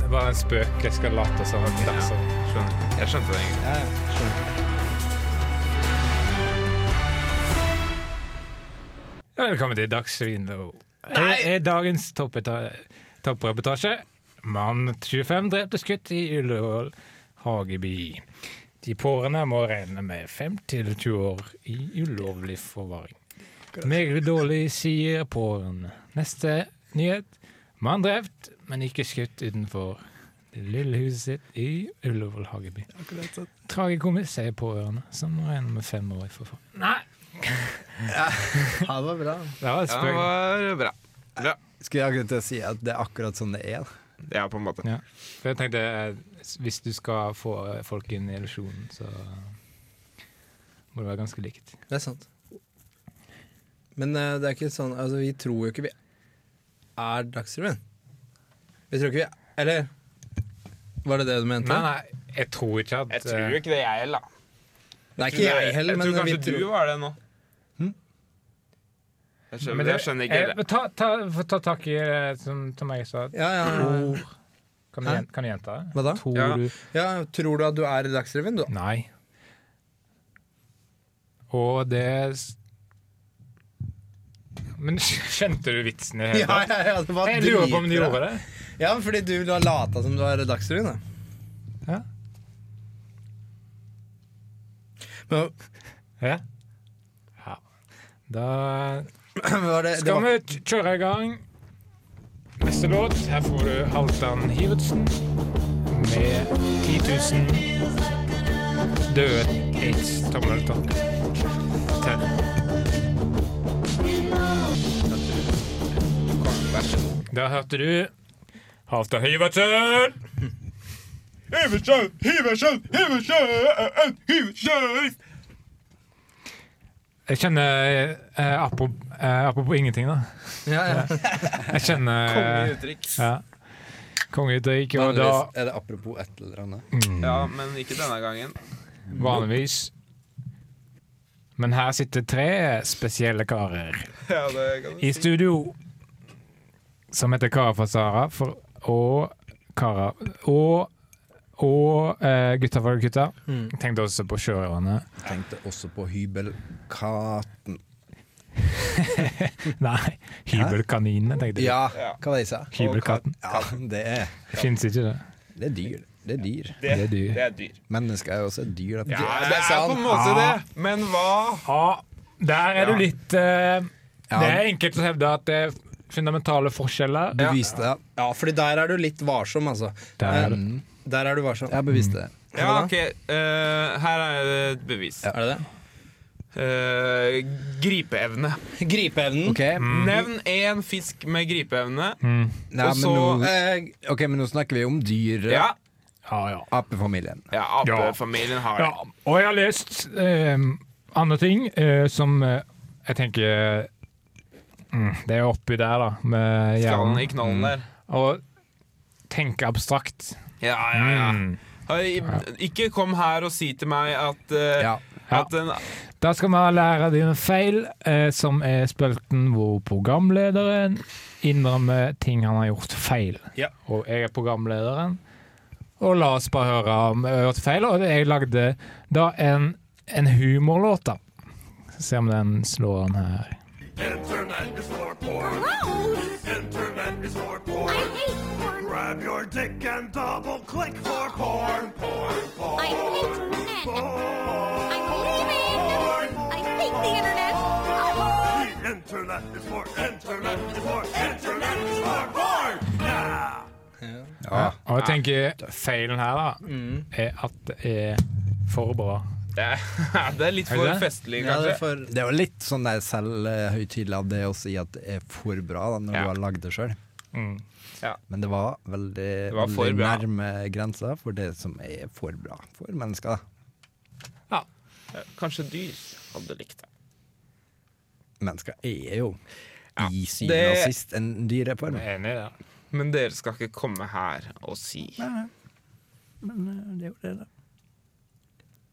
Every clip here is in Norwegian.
Det, var en spøk. Jeg skal late som sånn. Skjønner. Jeg skjønte det egentlig. Ja, ja, skjønner. Velkommen til Dagsrevyen. Her er dagens toppreportasje. Mann 25 drepte skutt i Ullevål hageby. De pårørende må regne med 5-20 år i ulovlig forvaring. Meget dårlig, sier pårørende. Neste nyhet. Mann drept, men ikke skutt utenfor det lille huset sitt i Ullevål hageby. Tragikomisk, sier pårørende, som regner med fem år i forfall. Nei, Ja, det var bra. det var et Ja, det var bra. Bra. Skulle jeg akkurat til å si at det er akkurat sånn det er. Ja, på en måte. Ja. For jeg tenkte eh, Hvis du skal få folk inn i illusjonen, så må det være ganske likt. Det er sant. Men eh, det er ikke sånn Altså, vi tror jo ikke vi er Dagsrevyen. Vi tror ikke vi Eller var det det du mente? Nei, nei, jeg tror ikke at Jeg tror eh, ikke det, jeg heller. Det er ikke jeg heller, jeg tror vi kanskje du var det nå. Jeg skjønner, men det- jeg skjønner ikke eh, det. Ta, ta, ta tak i det som Tom Erik sa. Ja, ja, ja. Tror Kan du, kan du gjenta det? Hva da? Tror Ja. du ja, Tror du at du er i Dagsrevyen, du? Nei. Og det Men skjønte du vitsen i det hele Ja, tatt? ja, ja, det var Jeg lurer på om du gjorde det. Ja, fordi du har lata som du er i Dagsrevyen, da. Ja. Men Ja. ja. Da det, det skal var, vi kjøre i gang. Neste låt. Her får du Halvdan Hivertsen med 10 000 døde aids-tommeltopp. Til. Da hørte du Halvdan Hivertsen. Hivertsen, Hivertsen, Hivertsen, Hivertsen. Jeg kjenner eh, apropos, eh, apropos ingenting, da. ja, ja. Jeg kjenner Kongeuttrykk. Ja. Kongeuttrykk, og da Vanligvis er det apropos et eller annet. mm, Ja, men ikke denne gangen. Vanligvis. Men her sitter tre spesielle karer Ja, det kan du i si. studio. Som heter Kara fra Sara for, og Kara Og, og eh, Gutta for gutta. Mm. Tenkte også på sjørøverne. Tenkte også på hybelkatten. Nei, hybelkaninene, tenkte jeg. Ja, hva var det jeg sa? Hybelkatten. Ja, det er, Fins ikke det. det er dyr. Det er dyr. Det, Det er dyr. det er dyr. Mennesker er jo også dyr. da. Ja, det er på en måte det, men hva Ja, der er du litt uh, Det er enkelt å hevde at det er fundamentale forskjeller. Du viste det. Ja, fordi der er du litt varsom, altså. Der er det. Mm. Der er du varsom. Jeg beviste det. Ja, ok. eh, her er det et bevis. Er det det? Eh, gripeevne. Gripeevnen. Ok, Nevn én fisk med gripeevne. Mm. Nei, Og men så- nå, Eh, ok, men nå snakker vi om dyr. Ja, Ja, ja. Apefamilien. ja apefamilien har det. ja. Og jeg har lest eh, andre ting eh, som eh, jeg tenker mm, Det er oppi der, da, med Skallen i knollen der. Og tenke abstrakt. Ja, ja, ja. Mm. Ikke kom her og si til meg at, uh, Ja. at en, Da skal vi lære dine feil, eh, som er spølten hvor programlederen innrømmer ting han har gjort feil. Ja. Og jeg er programlederen. Og la oss bare høre om jeg har gjort feil. Og jeg lagde da en, en humorlåt, da. Se om den slår an her. Internet is for porn. Internet is for porn. I hate. Grab your dick and double click for porn. Porn, porn. I hate men. porn. I'm leaving. I hate the internet. Oh. The internet is for internet is for internet is for porn. Yeah. Ja. Og jeg tenker feilen her, da, er at det er for bra. det, er, det er litt for det festlig, Ja, det er for Det er jo litt sånn der selvhøytidelig av det å si at det er for bra da, når Ja. du har lagd det sjøl. Mm. Men det var veldig, var veldig nærme grensa for det som er for bra for mennesker. Ja. Kanskje dyr hadde likt det. Mennesker er jo i syvende og sist en dyreform. Er Enig i det. Men dere skal ikke komme her og si Men eh, det er jo det, da.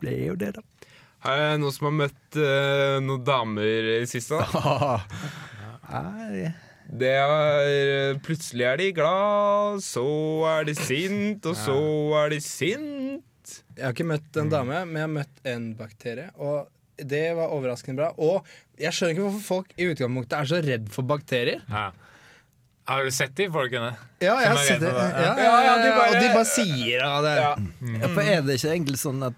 Det er jo det, da. Har jeg noen som har møtt uh, noen damer i siste? da? Nei, Det er Plutselig er de glad, så er de sint, og så er de sint. Jeg har ikke møtt en dame, men jeg har møtt en bakterie. Og det var overraskende bra. Og jeg skjønner ikke hvorfor folk i utgangspunktet er så redd for bakterier. Ja. Har du sett de folkene? Ja, jeg har sett det. Ja, Ja, ja, de bare- og de bare sier ja, det. Ja. Ja, for er det ikke egentlig sånn at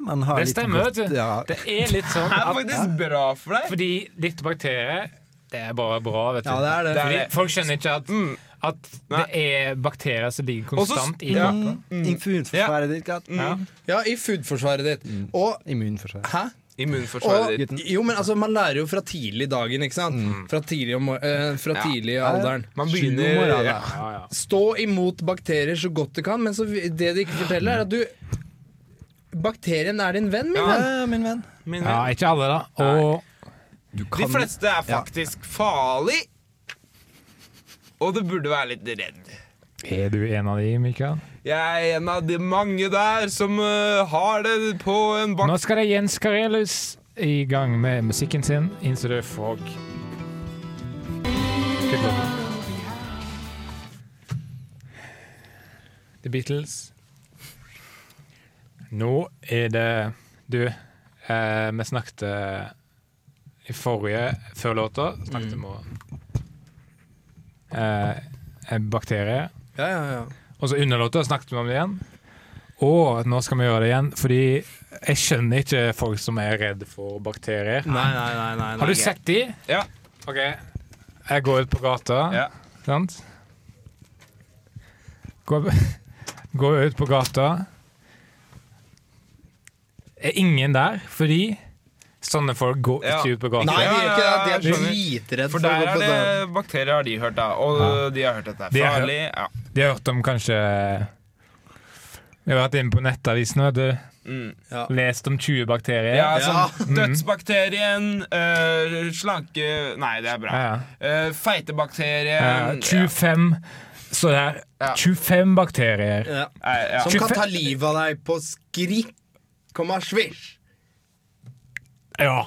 man har Det litt stemmer, godt- vet du. Ja. Det er litt sånn Det er faktisk bra for deg. Fordi litt bakterier, det er bare bra, vet du. Ja, det er det. Det er Fordi folk skjønner ikke at, Mm. at det er bakterier som ligger konstant i ja. kroppen. Mm, Immunforsvaret ditt, Kat. Ja. Ja, i foodforsvaret ditt. Og Immunforsvaret. Hæ? Immunforsvaret Og, ditt. Jo, men altså, man lærer jo fra tidlig i dagen, ikke sant? Fra tidlig, om, eh, fra Ja. tidlig i alderen. Man begynner år, ja. Ja, ja. Stå imot bakterier så godt du kan, men så, det de ikke forteller, er at du Bakterien er din venn, min venn. Ja, min venn. Min ja, ikke alle, da. Og De fleste er faktisk farlig. Og du burde være litt redd. er du en av de, Mikael? Jeg er en av de mange der som uh, har det på en bak... Nå skal det Jens Karelius i gang med musikken sin, Into det Fog. Kutt. The Beatles. Nå er det Du, eh, vi snakket eh, i forrige Før låta snakket vi om eh, bakterier. Ja, ja, ja. Og så under låta snakket vi om det igjen. Og nå skal vi gjøre det igjen, fordi jeg skjønner ikke folk som er redd for bakterier. Nei, nei, nei. nei, nei. Har du sett de? Ja. OK. Jeg går ut på gata, Ja. sant? Går, går ut på gata. Er ingen der, fordi sånne folk går Ja. ikke ut på gata. Nei, de er ikke det. De er Ja, ja, dritredd For for der er det bakterier, har de hørt, da. Og Ja. de har hørt at det De har. Ja. De har hørt om kanskje Vi har vært inne på nettavisen vet du. Mm. Lest om 20 bakterier. Ja, Ja. sånn Dødsbakterien, øh, slanke Nei, det er bra. Ja, ja. Uh, Ja, Feitebakterien 25 Så det er 25 bakterier. Ja. ja. Ja. Som kan ta livet av deg på skrik, Komma svisj. Ja.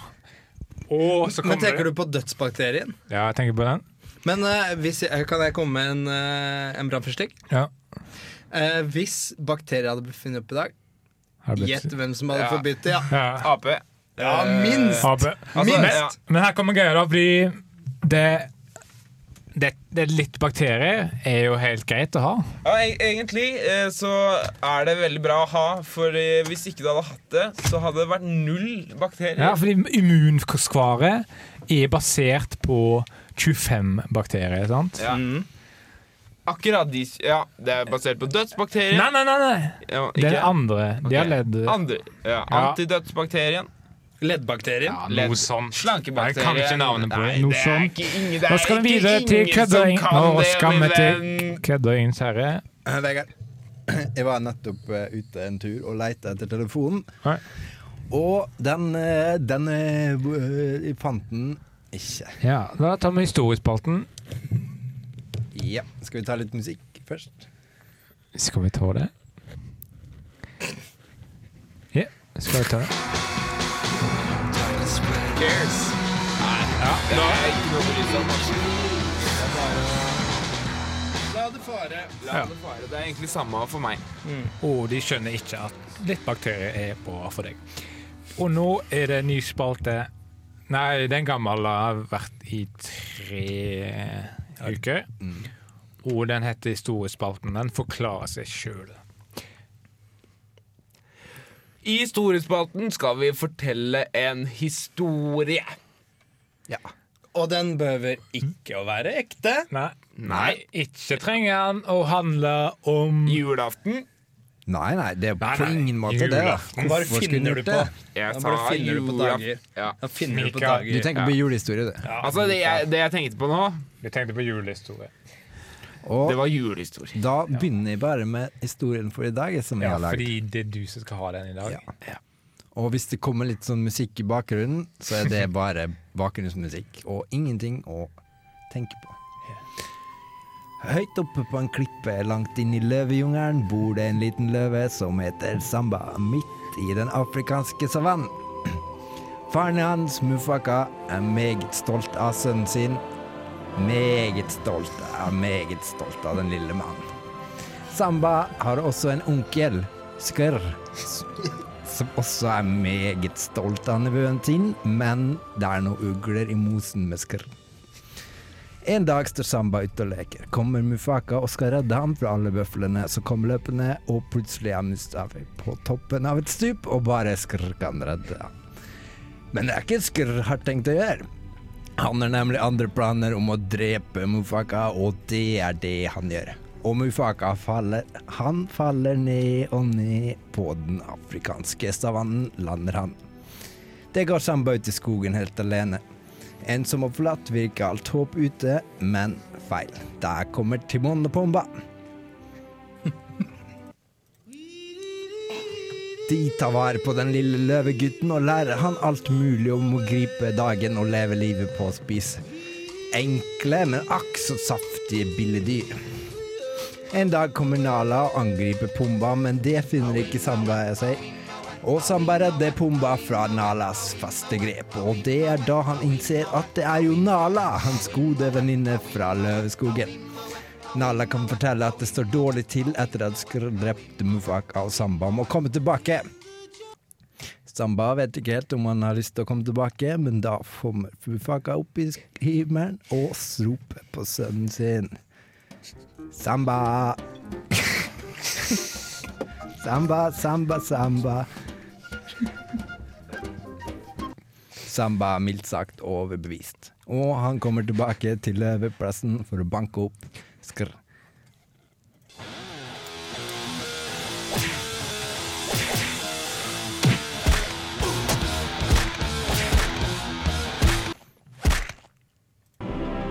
Oh, så Men tenker du på dødsbakterien? Ja, jeg tenker på den. Men uh, hvis jeg, kan jeg komme med en, uh, en brannførstikk? Ja. Uh, hvis bakterier hadde blitt funnet opp i dag, gjett hvem som hadde Ja. forbudt det? Ja. Ja. Ap. ja, minst! Ape. Altså, men, men her kommer greia, da, fordi det, det, det Litt bakterier er jo helt greit å ha. Ja, e- egentlig eh, så er det veldig bra å ha, for eh, hvis ikke du hadde hatt det, så hadde det vært null bakterier. Ja, fordi immunskvaret er basert på 25 bakterier, sant? Ja. Mm. Akkurat de Ja, det er basert på dødsbakterier. Nei, nei, nei! nei. Ja, Det er andre. De har ledd Andre. Ja, Ja. Antidødsbakterien. Leddbakterien. ja, noe sånt. Slankebakterien. Jeg kan ikke navnet på det. Noe sånt. Nå skal vi videre til kan Nå skal vi til venn. herre. Eh, Vegard, jeg var nettopp eh, ute en tur og leita etter telefonen. Hei. Og den, eh, den Jeg fant den ikke. Ja, da tar vi historiespalten. Ja. Skal vi ta litt musikk først? Skal vi ta det? Ja, skal vi ta det? Cares. Nei, ja, det er ikke noe å bry seg om. altså. La det fare. La det fare. Det er egentlig samme for meg. Og de skjønner ikke at litt bakterier er bra for deg. Og nå er det ny spalte. Nei, den gamle har vært i tre uker. Og den heter Historiespalten. Den forklarer seg sjøl. I historiespalten skal vi fortelle en historie. Ja. Og den behøver ikke å være ekte. Nei. Nei. Ikke trenger den å handle om Julaften. Nei, nei, det er Nei, på nei, ingen måte det. da julaften. Bare finner du på. det? Jeg sa bare finner du på dager. Ja. Da finner du på dager. Du tenker på julehistorie, du. Altså, det jeg, det jeg tenkte på nå, Du tenkte på julehistorie. Det var julehistorie. da begynner jeg bare med historien for i dag, som jeg Ja, har lagd. fordi det er du som skal ha den i dag. Ja. Og hvis det kommer litt sånn musikk i bakgrunnen, så er det bare bakgrunnsmusikk og ingenting å tenke på. Høyt oppe på en klippe langt inn i løvejungelen bor det en liten løve som heter Samba, midt i den afrikanske savannen. Faren hans, Mufaka, er meget stolt av sønnen sin. Meget stolt, av, meget stolt av den lille mannen. Samba har også en onkel, Skrr, som også er meget stolt av nevøen sin, men det er noe ugler i mosen med Skrr. En dag står Samba ute og leker. Kommer Mufaka og skal redde ham fra alle bøflene som kommer løpende, og plutselig er Mustafi på toppen av et stup, og bare Skrr kan redde ham. Men det er ikke Skrr har tenkt å gjøre. Han har nemlig andre planer om å drepe Mufaka, og det er det han gjør. Og Mufaka faller Han faller ned og ned på den afrikanske savannen, lander han. Det går Samba ut i skogen helt alene. En som har forlatt virker alt håp ute, men feil. Der kommer Timon og Pumba. De tar vare på den lille løvegutten og lærer han alt mulig om å gripe dagen og leve livet på å spise enkle, men akk så saftige billedyr. En dag kommer Nala og angriper Pumba, men det finner ikke Samba seg. Og Samba redder Pumba fra Nalas faste grep, og det er da han innser at det er jo Nala, hans gode venninne fra Løveskogen. Nala kan fortelle at det står dårlig til etter at Skrr drepte Mufaka, og Samba må komme tilbake. Samba vet ikke helt om han har lyst til å komme tilbake, men da kommer Mufaka opp i himmelen og roper på sønnen sin. Samba! Samba, samba, samba. Samba mildt sagt overbevist, og han kommer tilbake til løveplassen for å banke opp Skrr.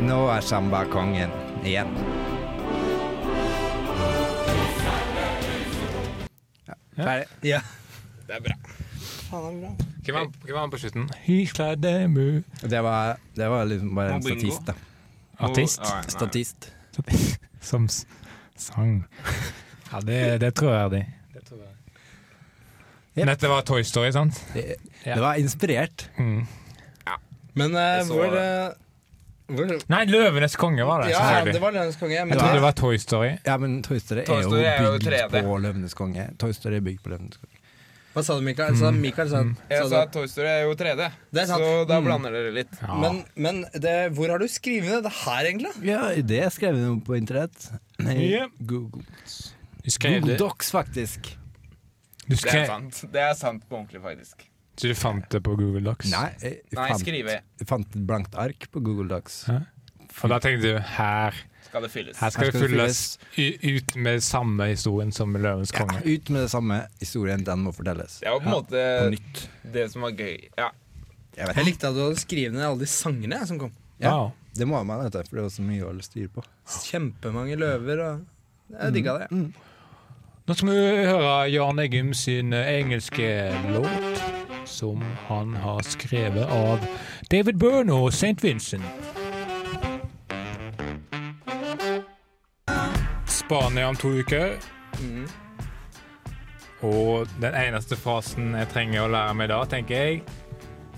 Nå er Samba kongen igjen. Ja, ferdig. Ja. Det er bra. Faen, det er bra. Hvem var, hvem var han på slutten? Det var, det var liksom bare en statist, da. Artist? Oh. Statist. Som sang. Ja, det, det tror jeg de. Det tror jeg. Yep. Dette var Toy Story, sant? Det, det var inspirert. Mm. Men uh, hvor, det. eh, hvor Nei, Løvenes konge var det. Ja, det var Løvenes konge. Men Jeg trodde det var Toy Story. Ja, men Toy Story, Toy Story er jo bygd 3D. på Løvenes konge. Toy Story er bygd på Løvenes konge. Hva sa du, Mikael? Sa, Mikael sa, Jeg sa sa at Toy Story er jo 3D, er så da Mm. blander dere litt. Ja. Men, men det, hvor har du skrevet ned det her, egentlig? Ja, det skrev jeg på internett. Nei. Google. Google. Docs, faktisk. Du Det er sant. Det er sant på ordentlig, faktisk. så du fant det på Google Docs? Nei, jeg Nei, fant, skrive jeg fant et blankt ark på Google Docs. Hæ? Og da tenkte du her, skal det fylles. her skal Her det skal det fylles u- ut med samme historien som Løvens konge. Ja, ut med det samme historien, den må fortelles. Det var på en På måte nytt. det som var gøy. Ja. Jeg vet Jeg likte at du hadde skrevet ned alle de sangene som kom. Ja. Ja. Det må man, vet du, for det var så mye å styre styr på. Kjempemange løver. Og jeg digga det. Mm. Nå skal vi høre Jan Eggum sin engelske låt, som han har skrevet av David Byrne og St. Vincent. Spania om to uker. Mm. Og den eneste frasen jeg trenger å lære meg da, tenker jeg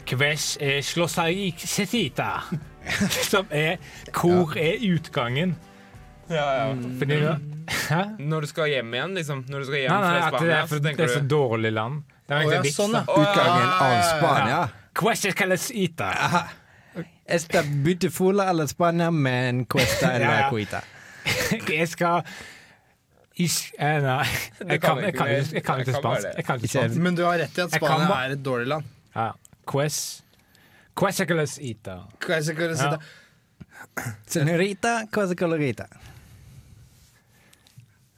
Kves er slåssaiksetita. Som er Hvor er utgangen? Ja, ja. Fordi da Hæ? Når du skal hjem igjen, liksom. Når du skal hjem Nei, nei, fra Spania, det er, for, så det er så du dårlig land. Det er oh, ja, vits, sånn, da. Utgangen av ja, ja. er Cuesta calesita. Esta beautiful eller Spania, men cuesta eller cuita. Jeg skal Ish, eh, Nei, jeg kan, jeg kan, jeg kan ikke Jeg kan spansk. Jeg kan ikke Ikke spansk. Men du har rett i at Spania er et dårlig land. Ja. Ques Cuesta ita. Er det- Ja. Senorita, cosa colorita.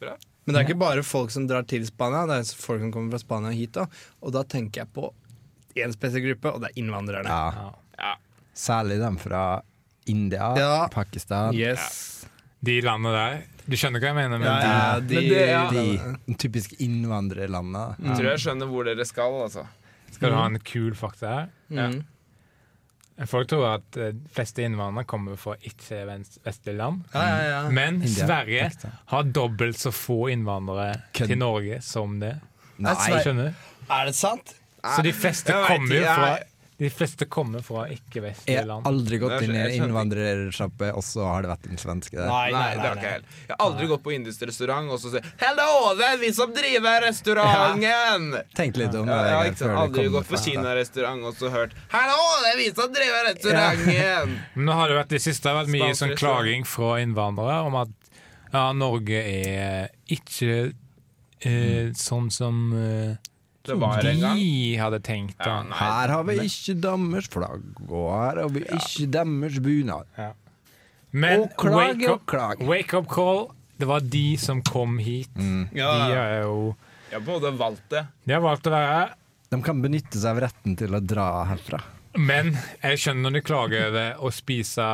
Men det er ikke bare folk som drar til Spania, det er folk som kommer fra Spania hit. Da. Og da tenker jeg på én spesiell gruppe, og det er innvandrerne. Ja. Ja. Særlig dem fra India, Ja. Pakistan. Yes. De landene der. Du skjønner hva jeg mener? Men Ja, ja, de, de, Men det- ja. De typiske innvandrerlandene. Mm. tror jeg skjønner hvor dere skal, altså. skal du ha en kul fakta her? Mm. Folk tror at eh, de fleste innvandrere kommer fra ikke-vestlige land. Ja, ja, ja. Men India, Sverige har dobbelt så få innvandrere Kødd. til Norge som det. Nei, skjønner. Er det sant? Så de fleste kommer jo fra De fleste kommer fra ikke-vestlige Jeg har aldri gått inn i en innvandrersjappe, og så har det vært en svenske der. Nei, Nei, det har ikke jeg. Jeg har aldri gått på indisk restaurant og så sier 'Hello, det er vi som driver restauranten'. Tenk litt om Ja, det. jeg har ikke sant, aldri gått på kinarestaurant og så hørt 'Hallo, det er vi som driver restauranten'. Men nå har det vært det siste har vært mye sånn klaging fra innvandrere om at ja, Norge er ikke eh, sånn som eh, Det var en gang. de hadde tenkt. Ja, nei. Her har vi ikke deres flagg, og her har vi ikke deres bunad. Men Og klage wake, og up, klage. wake up call, det var de som kom hit. Mm. De Ja, de er jo Ja, både valgt det. De har valgt å være her. De kan benytte seg av retten til å dra herfra. Men jeg skjønner når de klager over å spise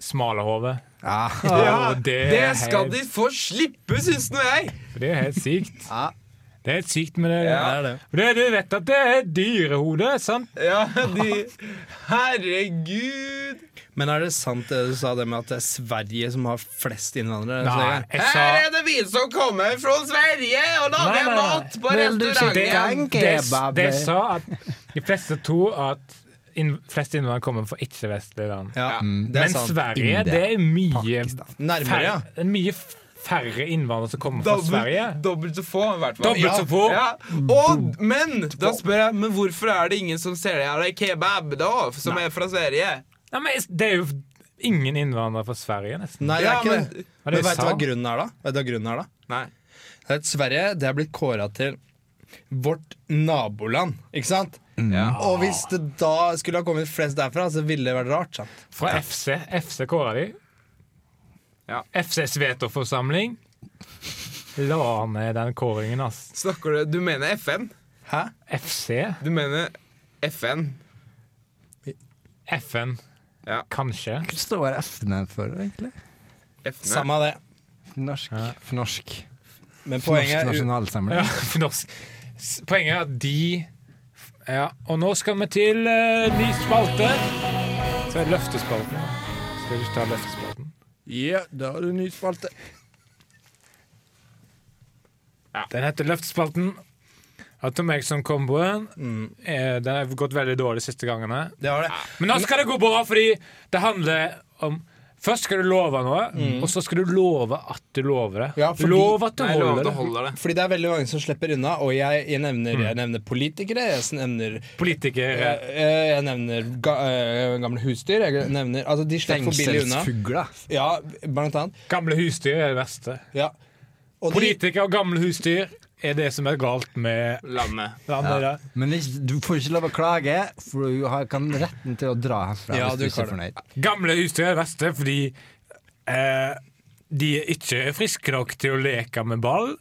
smalahove. Ja. Ja, det det, skal helt- de få slippe, syns nå jeg. For det er helt sykt. Ja. Det er helt sykt med det. Ja. Det er det. For det, du vet at det er dyrehode, sant? Ja, de Herregud. Men er det sant det du sa, det med at det er Sverige som har flest innvandrere? Nei, jeg Her er det vi som kommer fra Sverige og lager mat på restauranten. en det, det sa at de fleste tror at inn, flest innvandrere kommer fra ikke-vestlige land. Ja, Mm. det er Men sant. Sverige, India, det er mye Pakistan. Nærmere, ja. mye færre innvandrere som kommer fra Sverige. Dobbelt, dobbelt så få, i hvert fall. Dobbelt så få. Ja. Og, men da spør jeg Men hvorfor er det ingen som ser det selger kebab, da? Som er fra Sverige? Nei, men det er jo ingen innvandrere fra Sverige, nesten. Nei, det er Ja, men- det. Men, Men det vet du hva grunnen er, da? Vet du hva grunnen er da? Nei. Det er Sverige det er blitt kåra til vårt naboland, ikke sant? Ja. Og hvis det da skulle ha kommet flest derfra, så ville det vært rart. sant? Fra FC. FC kåra de. Ja. FCs vetoforsamling la ned den kåringen, ass. Snakker du Du mener FN? Hæ? FC? Du mener FN? FN? Ja. Kanskje? Hva står FN for, egentlig? FN Samme det. Norsk. Ja. Norsk. Men Norsk poenget er nasjonalsamling. Ja, norsk. Poenget er at de Ja, og nå skal vi til uh, ny spalte. Så er det løftespalten. Skal du ikke ta løftespalten? Ja, da har du ny spalte. Den heter Løftespalten. Av Tom Eriksson-komboen. mm. Den har gått veldig dårlig de siste gangene. Det det. Men nå skal det gå bra, fordi det handler om Først skal du love noe, og så skal du love at du lover det. Ja, fordi- Lov at du Nei, holder det. holder det. Fordi det er veldig mange som slipper unna, og jeg, jeg, nevner, jeg nevner politikere, jeg nevner Politikere jeg, jeg nevner ga, øh, gamle husdyr. Jeg nevner, altså De slipper for billig unna. Fengselsfugler. Ja, blant annet. Gamle husdyr er det verste. Ja. Og de, Politikere og gamle husdyr er det som er galt med Landet. landet. Ja. Men ikke, du får ikke lov å klage, for du har, kan retten til å dra herfra Ja, hvis du ikke er fornøyd. Gamle utstyr er det verste fordi eh, de er ikke friske nok til å leke med ball.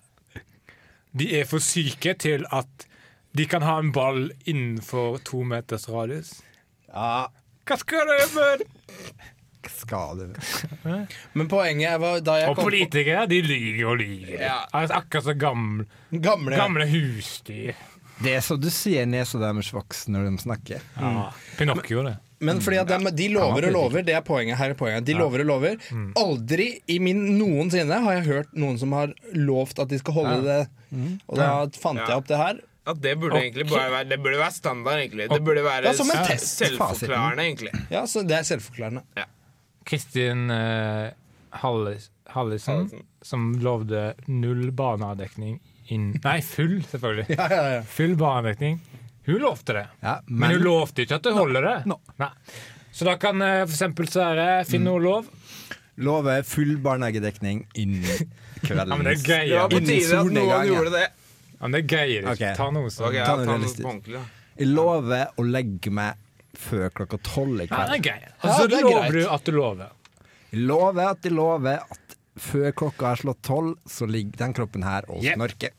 De er for syke til at de kan ha en ball innenfor to meters radius. Ja, Hva skal du gjøre du? men poenget var da jeg Og kom politikere, de lyver og lyver. Ja. Altså, akkurat som gamle, gamle, gamle husdyr. Det er så du sier nesa deres voksen når de snakker. Ja. Pinocchio, det. Men fordi at de, de lover og lover, det er poenget. Her er poenget. De lover og lover. Aldri i min noensinne har jeg hørt noen som har lovt at de skal holde det. Og da fant jeg opp det her. Ja, det burde egentlig bare være Det burde være standard, egentlig. Det burde være Ja, som en test. selvforklarende, egentlig. Ja, så Det er selvforklarende. Kristin eh, Hallis, Hallisen, Hallisen. som lovde null barnedekning inn Nei, full, selvfølgelig. Ja, ja, ja. Full barnedekning. Hun lovte det. Ja, Men, men hun lovte ikke at det holder det. No. No. Så da kan eh, eksempel Sverre finne noe lov. lover full barnehagedekning innen kveldens Ja, men det er greier. var på tide at noen gjorde det. Ja, men det er greier ikke. Okay. Ta noe sånt. Okay, ja, ja, Ta noe, ta ordentlig. Jeg lover å legge meg før klokka tolv i det kveld. er greit. Altså, Ja, det er lover greit. du at du lover. Jeg lover at jeg lover at før klokka er slått tolv, så ligger den kroppen her og Yep. snorker.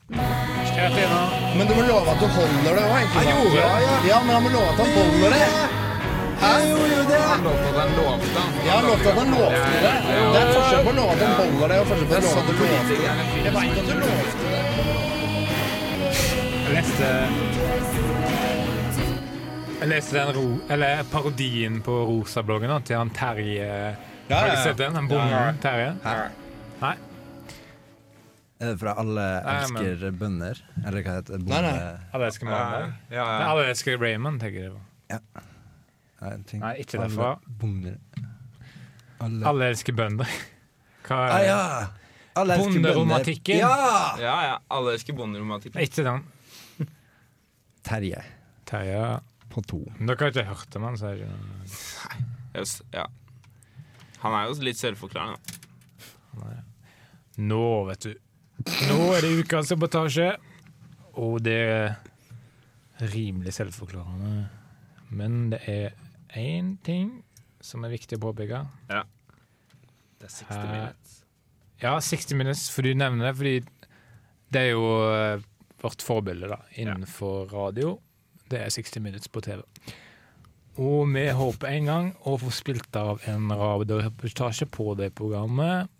Men du må love at du holder det òg. ikke sant? Ja, Ja, ja, men han må love at han holder det. Hæ? Han lovte at han lovte. Ja, han lovte at han lovte det. Det er forskjell på å love at han holder det, og forskjell på å love at du lovte det. Jeg veit at du lovte det. Jeg leste Jeg leste den ro, eller parodien på Rosa-bloggen til han Terje. Ja, Har ja, du sett den? Han bonden Terje? Nei. Er det fra Alle Nei, men- elsker bønder? Eller hva heter det? Nei, nei. Alle elsker Ja, mandag. ja, Nei, ja. Alle elsker Raymond, tenker jeg. på. Nei, tenk... Nei, ikke derfra. Alle, Alle, Alle elsker bønder. Hva Ah, er det? ja! Alle elsker. Bonderomantikken. Ja! ja, ja. Alle elsker bonderomantikken. Ikke den. Terje Terje. På to. Men Dere har ikke hørt om han, er det ikke Yes, ja. Han er jo litt selvforklarende. Nå, vet du. Nå er det ukas reportasje, og det er rimelig selvforklarende. Men det er én ting som er viktig å påpeke. Det er 60 minutter. minutes. Ja, 60 Minutes, for du nevner det, fordi det er jo eh, vårt forbilde da, innenfor radio. Det er 60 Minutes på TV. Og vi håper en gang å få spilt av en radioreportasje på det programmet.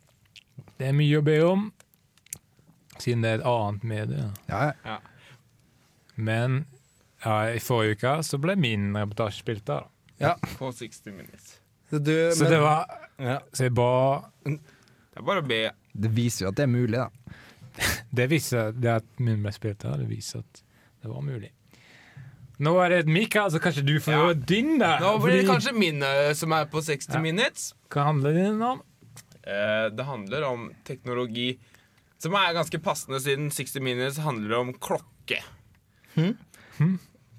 Det er mye å be om, siden det er et annet medie. Ja, Men ja, i forrige uke så ble min reportasje spilt av. Ja. På 60 minutes. Så, du, Så men- det var ja. Så jeg ba Det er bare å be. det viser jo at det er mulig, da. Det viser det at min ble spilt av, det viser at det var mulig. Nå er det et Mikael, så kanskje du får Ja. din, da. Nå blir det kanskje min eh, som er på 60 Ja. minutes. Hva handler den om? Eh, det handler om teknologi som er ganske passende, siden 60 minutes handler om klokke. Hmm?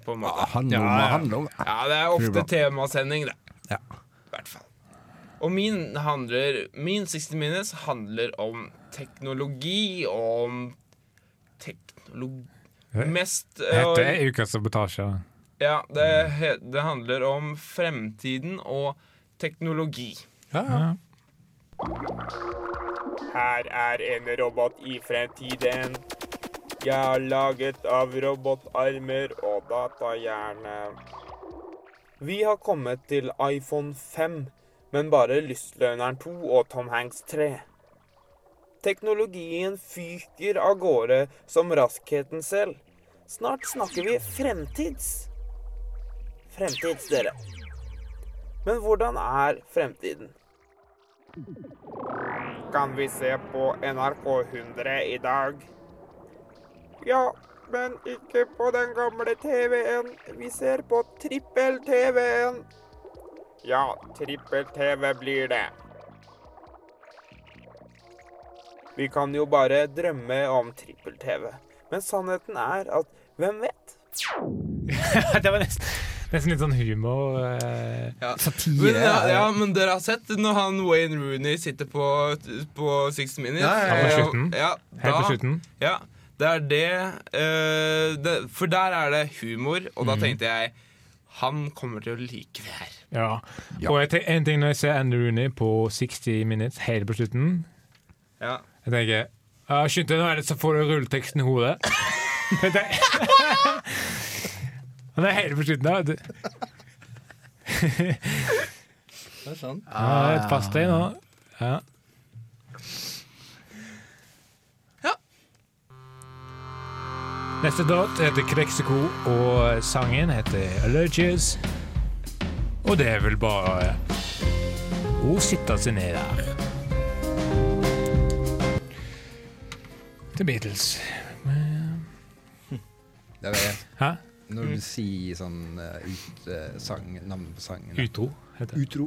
På en måte. Handler om Ja, ja. handler om. Ja, det er ofte temasending, det. Ja. I hvert fall. Og min handler Min 60 minutes handler om teknologi og om teknologi Mest eh, Dette er ukas sabotasje. Ja, det, det handler om fremtiden og teknologi. Ja. Her er en robot i fremtiden. Jeg er laget av robotarmer og datahjerne. Vi har kommet til iPhone 5, men bare Lystløgneren 2 og Tom Hanks 3. Teknologien fyker av gårde som raskheten selv. Snart snakker vi fremtids. Fremtids, dere. Men hvordan er fremtiden? Kan vi se på NRK 100 i dag? Ja, men ikke på den gamle TV-en. Vi ser på trippel-TV-en. Ja, trippel-TV blir det. Vi kan jo bare drømme om trippel-TV. Men sannheten er at hvem vet? det var nesten, nesten litt sånn humor. eh. Ja. Satire. Men, ja, ja, men dere har sett når han Wayne Rooney sitter på, på 60 Minutes? Ja, ja, ja. På slutten. Ja, Helt på slutten. Ja, det er det, eh, det For der er det humor, og da tenkte jeg han kommer til å like det her. Ja. Og jeg en ting når jeg ser Andy Rooney på 60 Minutes helt på slutten Ja. Jeg tenker ja, Skynd deg, nå er det så får du rulleteksten i hodet. Det Han er helt på slutten av, vet du. Det er sånn. Ja, det et fast deg nå. Ja. Ja. Neste låt heter Kleksiko, og sangen heter Allergies. Og det er vel bare å sitte seg ned der. The Beatles. Det er det. Hæ? Når du sier sånn uh, ut, uh, sang, navn på sangen Utro, heter det. Utro.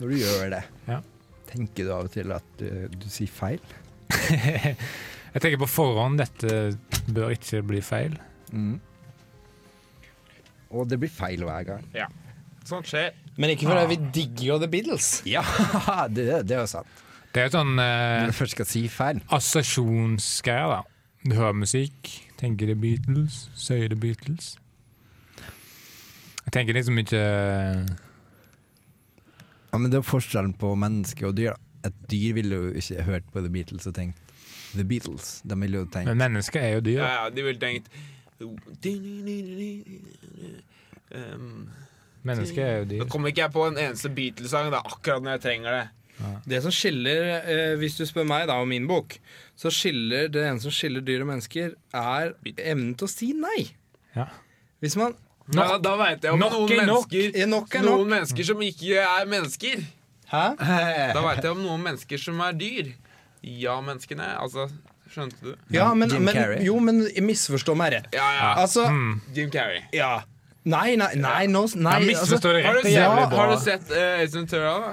Når du gjør det, Ja. tenker du av og til at du, du sier feil? Jeg tenker på forhånd dette bør ikke bli feil. Mm. Og det blir feil hver gang. Ja. Sånt skjer. Men ikke fordi vi digger jo The Beatles. Ja, det, det er jo sant. Det er jo sånn eh, Når du først skal si feil. assosiasjonsgreier, da. Du hører musikk, tenker det Beatles, sier det Beatles. Jeg tenker liksom ikke Ja, men det er forskjellen på menneske og dyr. da. Et dyr ville jo ikke hørt på The Beatles og tenkt The Beatles. De ville jo tenkt Men mennesker er jo dyr. Ja, ja, de ville tenkt um, Mennesker er jo Nå dyr. kommer ikke jeg på en eneste Beatles-sang. Det er akkurat når jeg trenger det. Det som skiller, eh, hvis du spør meg da om min bok, så skiller det ene som skiller dyr og mennesker, er evnen til å si nei. Ja. Hvis man Ja, da veit jeg om Nok noen mennesker, nok. mennesker, nok noen mennesker som ikke er mennesker. Hæ? Da veit jeg om noen mennesker som er dyr. Ja-menneskene. Altså, skjønte du? Ja, men, Jim men, jo, men misforstå meg rett. Ja, ja. Altså, Jim Carrey. ja. Nei, nei, nei, nå, nei nei altså, Har du, ja, har du sett uh, Ace Ventura? da?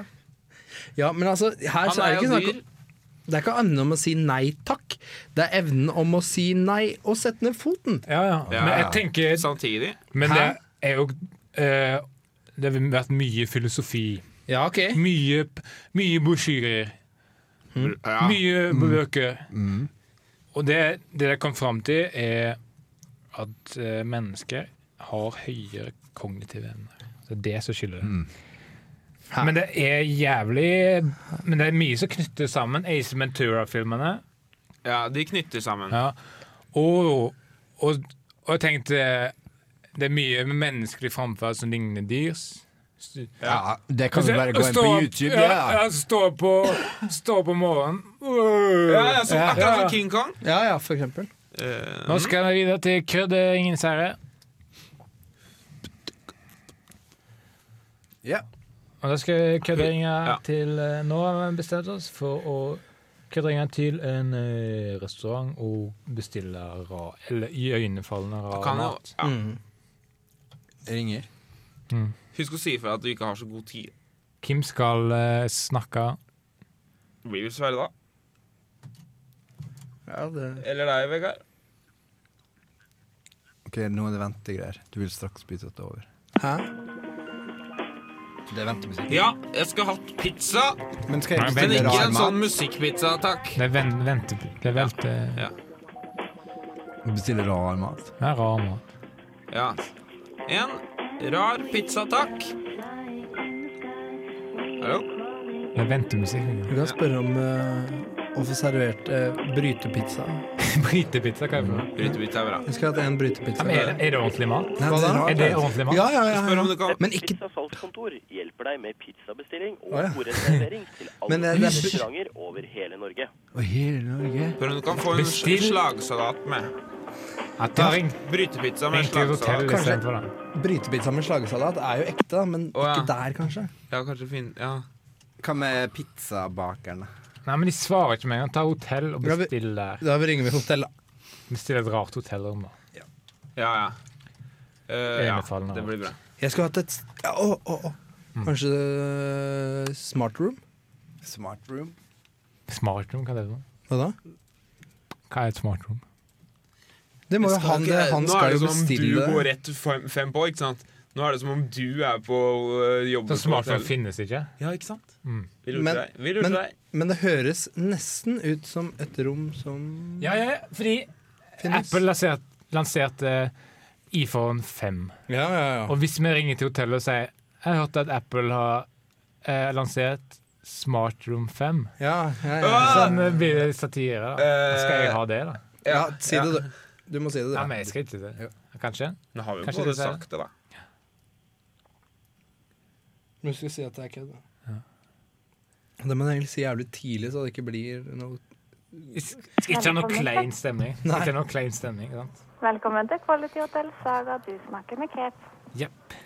Ja, men altså, her Han så er er det ikke jo snakk dyr. om Det er ikke annet om å si nei takk. Det er evnen om å si nei og sette ned foten. Ja, ja. Ja, Men jeg tenker Samtidig. Men Hæ? det er jo eh, Det har vært mye filosofi. Ja, ok. Mye, mye brosjyrer. Ja. Mye bøker. Og det, det jeg kom fram til, er at eh, mennesker har høyere kognitive evner. Det er det som skylder det. Men det er jævlig Men det er mye som knytter sammen Ace Ventura-filmene. ja, de knytter sammen. Ja. Og, og, og jeg tenkte Det er mye med menneskelig framferd som ligner dyrs. Ja, det kan du bare gå inn på YouTube. Ja, Ja. ja, stå på, stå på morgenen. Ja, ja, akkurat som King Kong. Ja, ja, for eksempel. Uh, Nå skal vi videre til Kødd, ingen seire. Ja. Da skal krydderinger Ja. til eh, Nå har vi bestemt oss for å krydderinger til en eh, restaurant og bestille ra, eller iøynefallende rar mat. ja. Mm. Ringer. Husk å si ifra at du ikke har så god tid. Kim skal uh, snakke. Blir vel Sverre da? Ja, det Eller deg, Vegard? Ok, nå er det ventegreier. Du vil straks bytte det over. Hæ? Det er ventemusikk. Ja, jeg skulle hatt pizza, Men skal jeg Nei, men bestille ikke rar en sånn mat? musikkpizza, takk. Det er ven, vente... Det er velte... Ja. Bestille rar mat? Det er rar mat. Ja. En rar pizza, takk. Hallo? Det er ventemusikk. Du kan spørre om eh, å få servert eh, brytepizza. Brytepizza, hva er det for noe? Brytepizza er bra. Jeg skulle hatt en brytepizza. Ja, men Er det, er det ordentlig mat? Nei, det Er det ordentlig mat? Ja, ja, ja. Spør om du kan Men ikke Pizza salgskontor hjelper deg med pizzabestilling og bordreservering til Men, alle det er- restauranter over hele Norge. Og hele Norge? Spør om du kan få en Bestill. slagsalat med. Jeg tar ring, Brytepizza med slagsalat. Kanskje- Brytepizza med slagsalat er jo ekte, men oh, ja. ikke der, kanskje. Ja, kanskje fin... Ja. Hva med pizzabakeren? Nei, men de svarer ikke med en gang. Ta hotell og bestille bestill der. Da ringer vi hotell, da. Bestill et rart hotellrom. da. Ja, ja. Eh, ja, det blir bra. Jeg skulle hatt et ja, å, å, å. Mm. Kanskje uh, Smart Room? Smart room? Smartroom, hva er det for noe? Hva da? Hva er et smart room? Det må jo han, Skal han, skal det, bestille Nå er det jo som om du går rett fem, fem på, ikke sant? Nå er det som om du er på uh, jobb. Så smartroom finnes ikke? Ja, ikke sant? Mm. Vil du Men- deg. Vil du men- deg. Men det høres nesten ut som et rom som Ja, ja, ja, fordi finnes. Apple lanserte, lanserte iPhone 5. Ja, ja, ja. Og hvis vi ringer til hotellet og sier Jeg har hørt at Apple har eh, lansert Smartroom 5. ja, ja, ja. Sånn eh, blir det satire. da. Eh, Skal jeg ha det, da? ja si det, du. Du må si det, du. Ja, men jeg skal ikke det. Kanskje? Nå har vi jo både sagt det, da. Du skal si at det er kødd. Det må jeg egentlig si jævlig tidlig, så det ikke blir noe Ikke noe klein stemning. Nei. Ikke noe klein stemning, sant? Velkommen til Quality Hotel Saga. Du snakker med Kate. Jepp.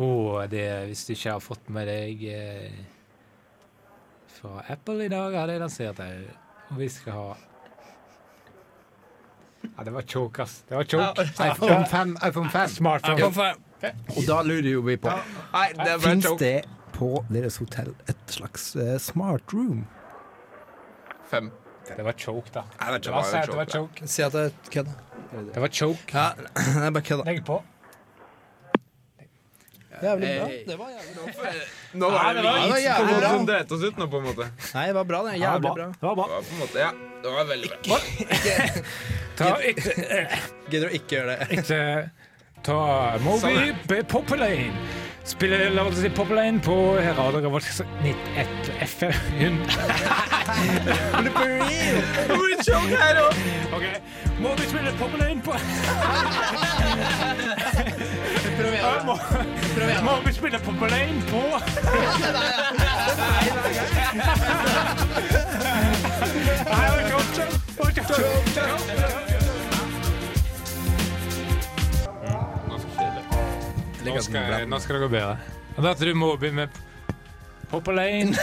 Oh, det, hvis du ikke har fått med deg eh, fra Apple i dag, har de lansert ei. Og vi skal ha Ja, det var choke, ass. Det var choke. iPhone 5. iPhone 5. Smartphone. Og da lurer jo vi på Fins det på deres hotell et slags eh, smart room? Fem. Det var choke, da. Nei, det Det var det var choke, choke. Si at det er kødd. Det var choke. Ja, det er bare kødd. Legg på. Jævlig bra. Det var jævlig bra. Nå var det det var jævlig bra. som oss ut nå, på en måte. Nei, det var bra. det. Det Jævlig bra. Det var bra. Det var på en måte, ja, det var veldig bra. Gidder du ikke gjøre det? ikke ta Moby Populane. Spiller la oss si Populane på Radio Revolt 91 FM. OK. du spille Populane på Prøv igjen. Må- vi spille Populane på Nei, det er choke, Nå skal, nå skal det gå bedre. Og da tror du må begynne med Pop Lane.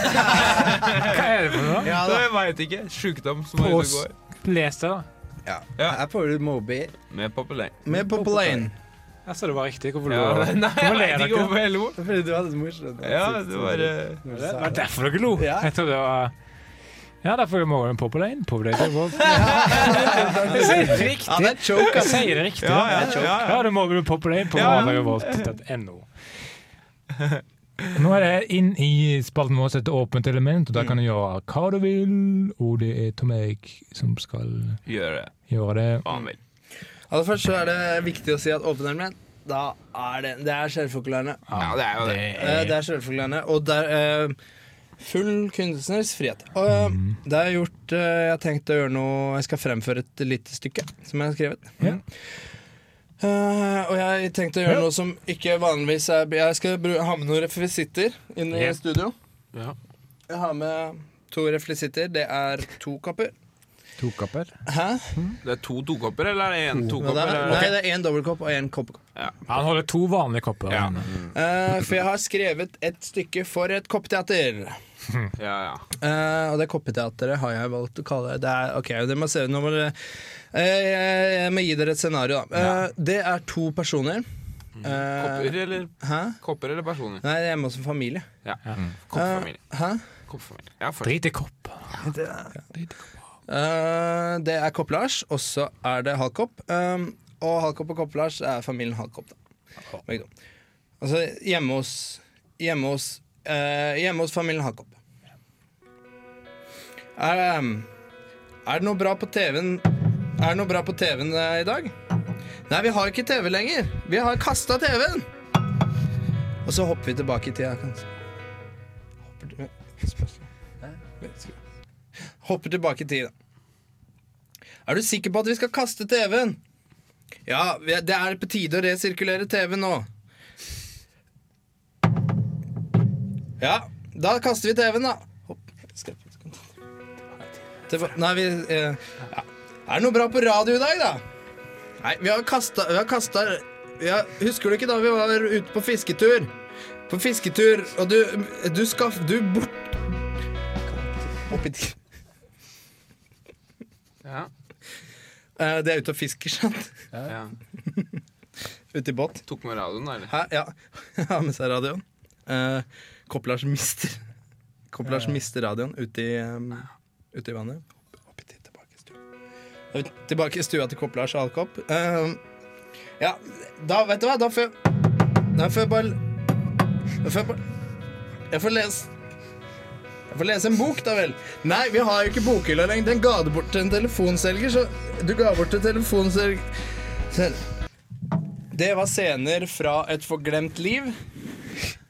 Hva er det for noe? Ja, da. jeg veit ikke. Sjukdom som er ute går. Les det, da. Ja. Ja. Her får du Moby. Med Populane. Med Populane. Jeg sa det var riktig. Hvorfor Ja, lo nei, jeg vet ikke hvorfor jeg lo. Fordi du hadde det morsomt. Ja, det var eh, Det var derfor dere lo. Ja. Jeg trodde det var Ja, derfor må den Pop inn. Er vår. Jeg sier det riktig. Ja, det er choke, Jeg ass. sier det riktig. Ja, ja, ja, ja. Ja, du må bli Pop inn på Ja. radiorevolt.no. Nå er det inn i spalten vår et Åpent element, og der kan du gjøre hva du vil. Og det er Tom Erik som skal Gjøre det. gjøre det. Hva han vil. Aller først så er det viktig å si at åpent element, da er det Det er selvforklarende. Ja, det er jo det. Eh, Det er selvforklarende, og der... er eh, full kunstnerisk frihet. Og mm. det er gjort eh, Jeg har tenkt å gjøre noe Jeg skal fremføre et lite stykke som jeg har skrevet. Ja. Uh, og jeg tenkte å gjøre noe som ikke vanligvis er Jeg skal ha med noen rekvisitter inn i yeah. studio. Ja. Jeg har med to reflisitter. Det er to kopper. To kopper. Hæ? Det er to tokopper, eller er det én tokopper? det er? Nei, det er én dobbeltkopp og én koppkopp. Han holder to vanlige kopper. Ja. Uh, for jeg har skrevet et stykke for et koppteater. Ja, ja. Uh, og det koppeteateret har jeg valgt å kalle det. det er, ok, det må se, nå må dere, uh, jeg, må gi dere et scenario. Da. Ja. det er to personer. Eh, Kopper eller, hæ? kopper eller personer? Nei, det er hjemme hos en familie. Ja. Koppfamilie. Eh, hæ? Koppfamilie. Ja, for Drit i kopp. Eh, det er Kopp-Lars, og så er det Halkopp. Um, og Halkopp og Kopp-Lars er familien Halkopp. Da. Altså hjemme hos Hjemme hos, uh, hjemme hos familien Halkopp. Er, um, er det noe bra på TV-en Er det noe bra på TV-en uh, i dag? Nei, vi har ikke TV lenger. Vi har kasta TV-en. Og så hopper vi tilbake i tida. kanskje. Hopper, til- Hopper tilbake i tid. Er du sikker på at vi skal kaste TV-en? Ja, det er på tide å resirkulere TV nå. Ja, da kaster vi TV-en, da. Nei, vi eh. Er det noe bra på radio i dag, da? Nei, vi har kasta Vi har kasta Husker du ikke da vi var ute på fisketur? På fisketur, og du Du skaff... Du bort... Oppi. Ja. Eh, Det er ute og fisker, sant? ja. Ute i båt. Tok med radioen, da, eller? Hæ? Ja. Har med seg radioen. Uh, Kopp-Lars mister Kopp-Lars mister radioen ute i, um, ute i vannet. Opp i tid, tilbake i stua. Tilbake i stua til Kopp-Lars Alkopp. Eh, ja, da vet du hva, da får jeg Da får jeg bare Da får jeg bare Jeg får lese jeg får lese en bok, da vel. Nei, vi har jo ikke bokhylla lenger. Den ga du bort til en telefonselger, så du ga bort til telefonselger Sel- Det var scener fra et forglemt liv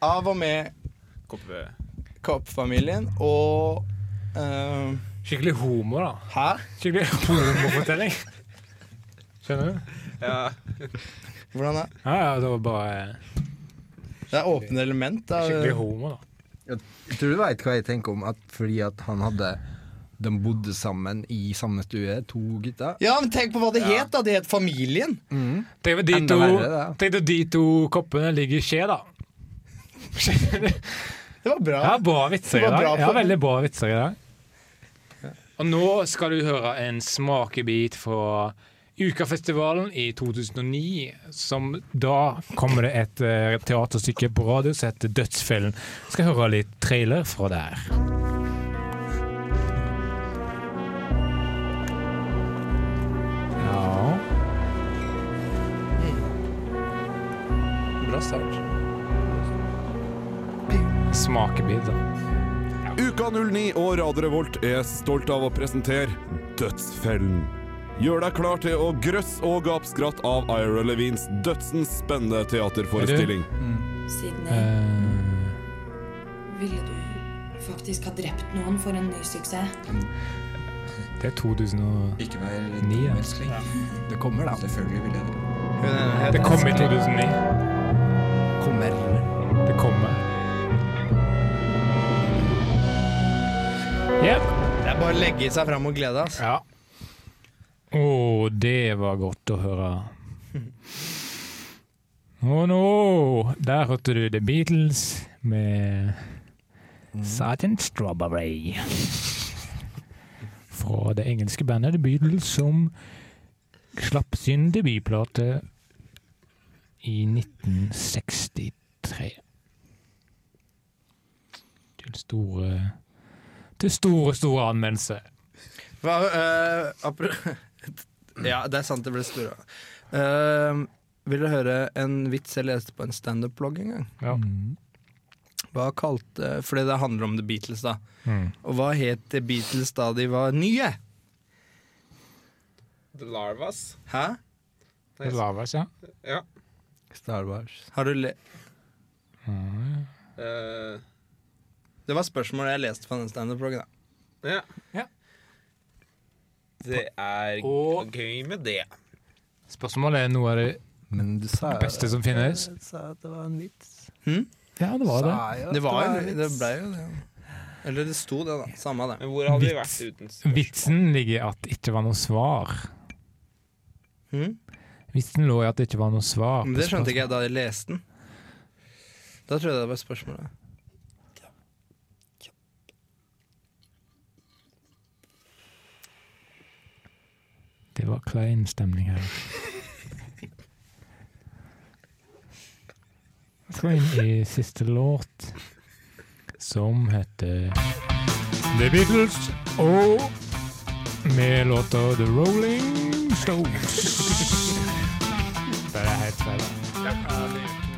av og med. Kopp-familien og uh... Skikkelig homo, da. Hæ? Skikkelig homofortelling. Skjønner du? Ja. Hvordan da? Ja, ja, det var bare Det er åpne element. Da. skikkelig homo, da. Jeg tror du veit hva jeg tenker om at fordi at han hadde De bodde sammen i samme stue, to gutter. Ja, men tenk på hva det het, da. Det het Familien. Tenk på de Enda to, verre, tenk de to koppene ligger i skje, da. Det var bra. Ja, bra vitser i dag. bra Ja, veldig bra vitser i dag. Og nå skal du høre en smakebit fra Ukafestivalen i 2009. Som da kommer det et eh, teaterstykke på radio som heter Dødsfellen. Skal høre litt trailer fra der. Ja Bra start. Smakebit, da. Uka 09 og Radio Revolt er stolt av å presentere Dødsfellen. Gjør deg klar til å grøss og gapskratt av Ira Levines dødsens spennende teaterforestilling. Sidney, Eh, ville du faktisk ha drept noen for en ny suksess? det er 2009. Ikke vær ja. Det kommer, da. Selvfølgelig vil jeg det. Det kommer i 2009. Kommer. Det kommer. Ja. Det er bare å legge seg fram og glede. Altså. ja. Å, det var godt å høre. Og nå Der hørte du The Beatles med Sergeant Strawberry. Fra det engelske bandet The Beatles, som slapp sin debutplate i 1963. Til store Til store, store anmeldelse. Hva, uh, ja, det er sant det ble store. Uh, vil dere høre en vits jeg leste på en standup-blogg en gang? Ja. Hva kalte Fordi det handler om The Beatles, da. Mm. Og hva het The Beatles da de var nye? The Larvas. Hæ? The Larvas, ja. Ja. Star Wars. Har du le... Eh, Det var spørsmålet jeg leste fra den standup-bloggen. ja. Ja. Det er Og- gøy med det. Spørsmålet er noe av det Men du sa beste som finnes. Du sa at det var en vits. Hm? Ja, det var det. Jo Det var jo det. ble jo det. Eller det sto det, da. Samme det. Men hvor hadde vi vært uten spørsmål? Vitsen ligger i at det ikke var noe svar. Hm? Vitsen lå i at det ikke var noe svar. Men det skjønte ikke jeg da jeg leste den. Da trodde jeg det var spørsmålet. Det var klein stemning her. Vi skal inn i siste låt, som heter The Beatles, og med låta The Rolling Stones. Det er helt feil.